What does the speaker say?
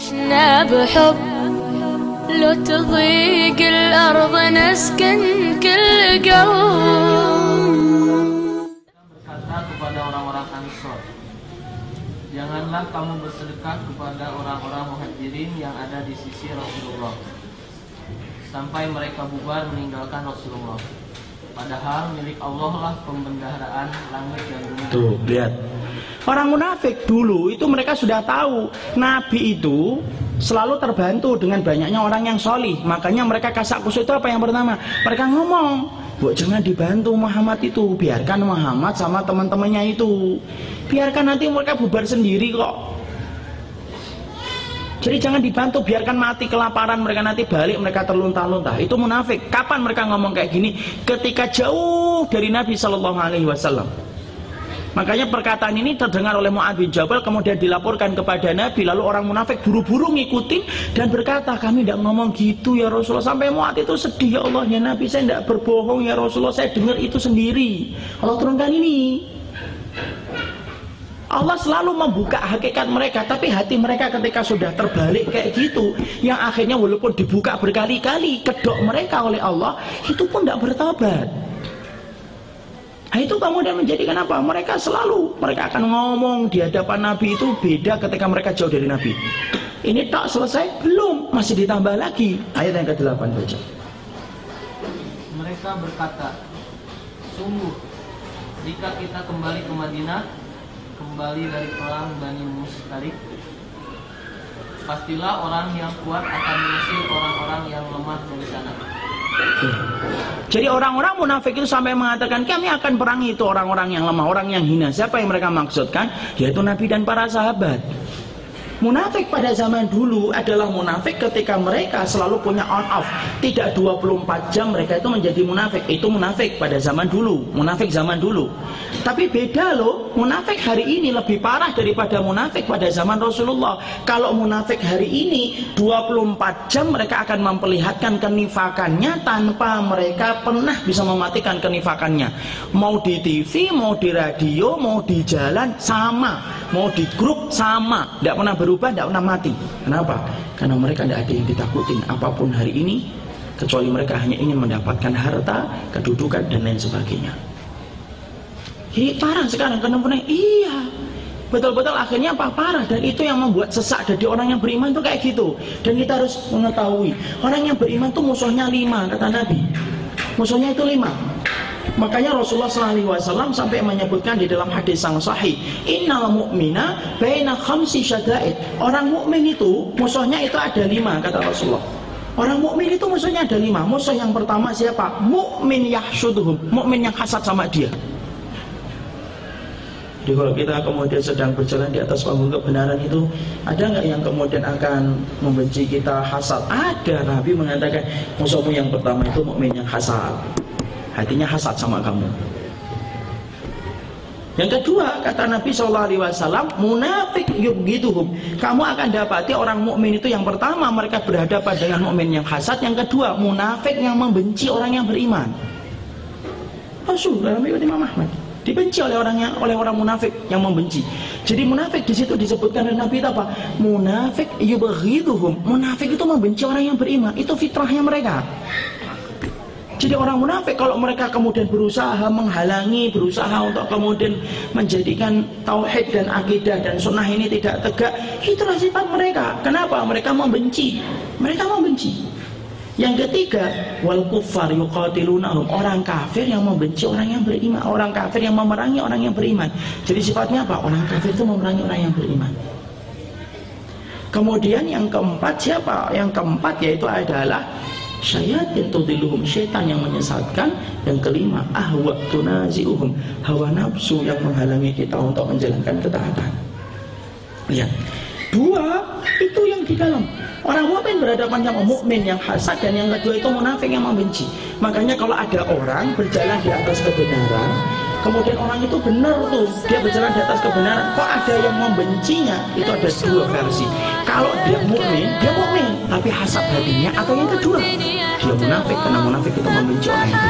عشنا بحب لو تضيق الأرض نسكن كل قلب berkata kepada orang-orang Ansor, Janganlah kamu bersedekah kepada orang-orang muhajirin yang ada di sisi Rasulullah Sampai mereka bubar meninggalkan Rasulullah Padahal milik Allah lah pembendaharaan langit dan bumi Tuh, lihat. Orang munafik dulu itu mereka sudah tahu Nabi itu selalu terbantu dengan banyaknya orang yang solih Makanya mereka kasak kusuk itu apa yang pertama? Mereka ngomong Bu jangan dibantu Muhammad itu Biarkan Muhammad sama teman-temannya itu Biarkan nanti mereka bubar sendiri kok jadi jangan dibantu, biarkan mati kelaparan mereka nanti balik mereka terluntah-luntah. Itu munafik. Kapan mereka ngomong kayak gini? Ketika jauh dari Nabi Shallallahu Alaihi Wasallam. Makanya perkataan ini terdengar oleh Mu'ad bin Jabal kemudian dilaporkan kepada Nabi lalu orang munafik buru-buru ngikutin dan berkata kami tidak ngomong gitu ya Rasulullah sampai Mu'ad itu sedih ya Allah ya Nabi saya tidak berbohong ya Rasulullah saya dengar itu sendiri Allah turunkan ini Allah selalu membuka hakikat mereka tapi hati mereka ketika sudah terbalik kayak gitu yang akhirnya walaupun dibuka berkali-kali kedok mereka oleh Allah itu pun tidak bertobat Nah, itu kemudian menjadikan apa? Mereka selalu mereka akan ngomong di hadapan Nabi itu beda ketika mereka jauh dari Nabi. Ini tak selesai belum masih ditambah lagi ayat yang ke-8 baca. Mereka berkata, Sungguh, jika kita kembali ke Madinah Kembali dari perang Bani Mustalik Pastilah orang yang kuat akan mengusir orang-orang yang lemah dari sana Jadi orang-orang munafik itu sampai mengatakan kami akan perangi itu orang-orang yang lemah, orang yang hina. Siapa yang mereka maksudkan? Yaitu Nabi dan para sahabat. Munafik pada zaman dulu adalah munafik ketika mereka selalu punya on off. Tidak 24 jam mereka itu menjadi munafik. Itu munafik pada zaman dulu, munafik zaman dulu. Tapi beda loh, munafik hari ini lebih parah daripada munafik pada zaman Rasulullah. Kalau munafik hari ini 24 jam mereka akan memperlihatkan kenifakannya tanpa mereka pernah bisa mematikan kenifakannya. Mau di TV, mau di radio, mau di jalan sama, mau di grup sama, tidak pernah berubah, tidak pernah mati. Kenapa? Karena mereka tidak ada yang ditakutin apa pun hari ini kecuali mereka hanya ingin mendapatkan harta, kedudukan dan lain sebagainya. Ini parah sekarang kenapa? Iya. Betul-betul akhirnya apa parah dan itu yang membuat sesak dari orang yang beriman itu kayak gitu. Dan kita harus mengetahui orang yang beriman itu musuhnya lima kata Nabi. Musuhnya itu lima. Makanya Rasulullah SAW sampai menyebutkan di dalam hadis yang sahih, Innal mu'mina baina khamsi syada'id. Orang mukmin itu musuhnya itu ada lima kata Rasulullah. Orang mukmin itu musuhnya ada lima. Musuh yang pertama siapa? Mukmin yahsyuduhum. Mukmin yang hasad sama dia. Jadi kalau kita kemudian sedang berjalan di atas panggung kebenaran itu Ada nggak yang kemudian akan membenci kita hasad? Ada Nabi mengatakan musuhmu yang pertama itu mukmin yang hasad Hatinya hasad sama kamu yang kedua kata Nabi SAW munafik yubgituhum. Kamu akan dapati orang mukmin itu yang pertama mereka berhadapan dengan mukmin yang hasad. Yang kedua munafik yang membenci orang yang beriman. Rasul dalam riwayat Imam Ahmad dibenci oleh orang yang oleh orang munafik yang membenci. Jadi munafik di situ disebutkan oleh Nabi itu apa? Munafik yubghiduhum. Munafik itu membenci orang yang beriman. Itu fitrahnya mereka. Jadi orang munafik kalau mereka kemudian berusaha menghalangi, berusaha untuk kemudian menjadikan tauhid dan akidah dan sunnah ini tidak tegak, itulah sifat mereka. Kenapa? Mereka membenci. Mereka membenci. Yang ketiga, wal kuffar yuqatilunahum. Orang kafir yang membenci orang yang beriman, orang kafir yang memerangi orang yang beriman. Jadi sifatnya apa? Orang kafir itu memerangi orang yang beriman. Kemudian yang keempat siapa? Yang keempat yaitu adalah Syayatin tudiluhum Syaitan yang menyesatkan. Yang kelima ahwa tunazi'uhum Hawa nafsu yang menghalangi kita Untuk menjalankan ketaatan. Lihat Dua itu yang di dalam. Orang mukmin berhadapan sama mukmin yang hasad dan yang kedua itu munafik yang membenci. Makanya kalau ada orang berjalan di atas kebenaran, kemudian orang itu benar tuh dia berjalan di atas kebenaran, kok ada yang membencinya? Itu ada dua versi. Kalau dia mukmin, dia mukmin, tapi hasad hatinya atau yang kedua dia munafik karena munafik itu membenci orang yang.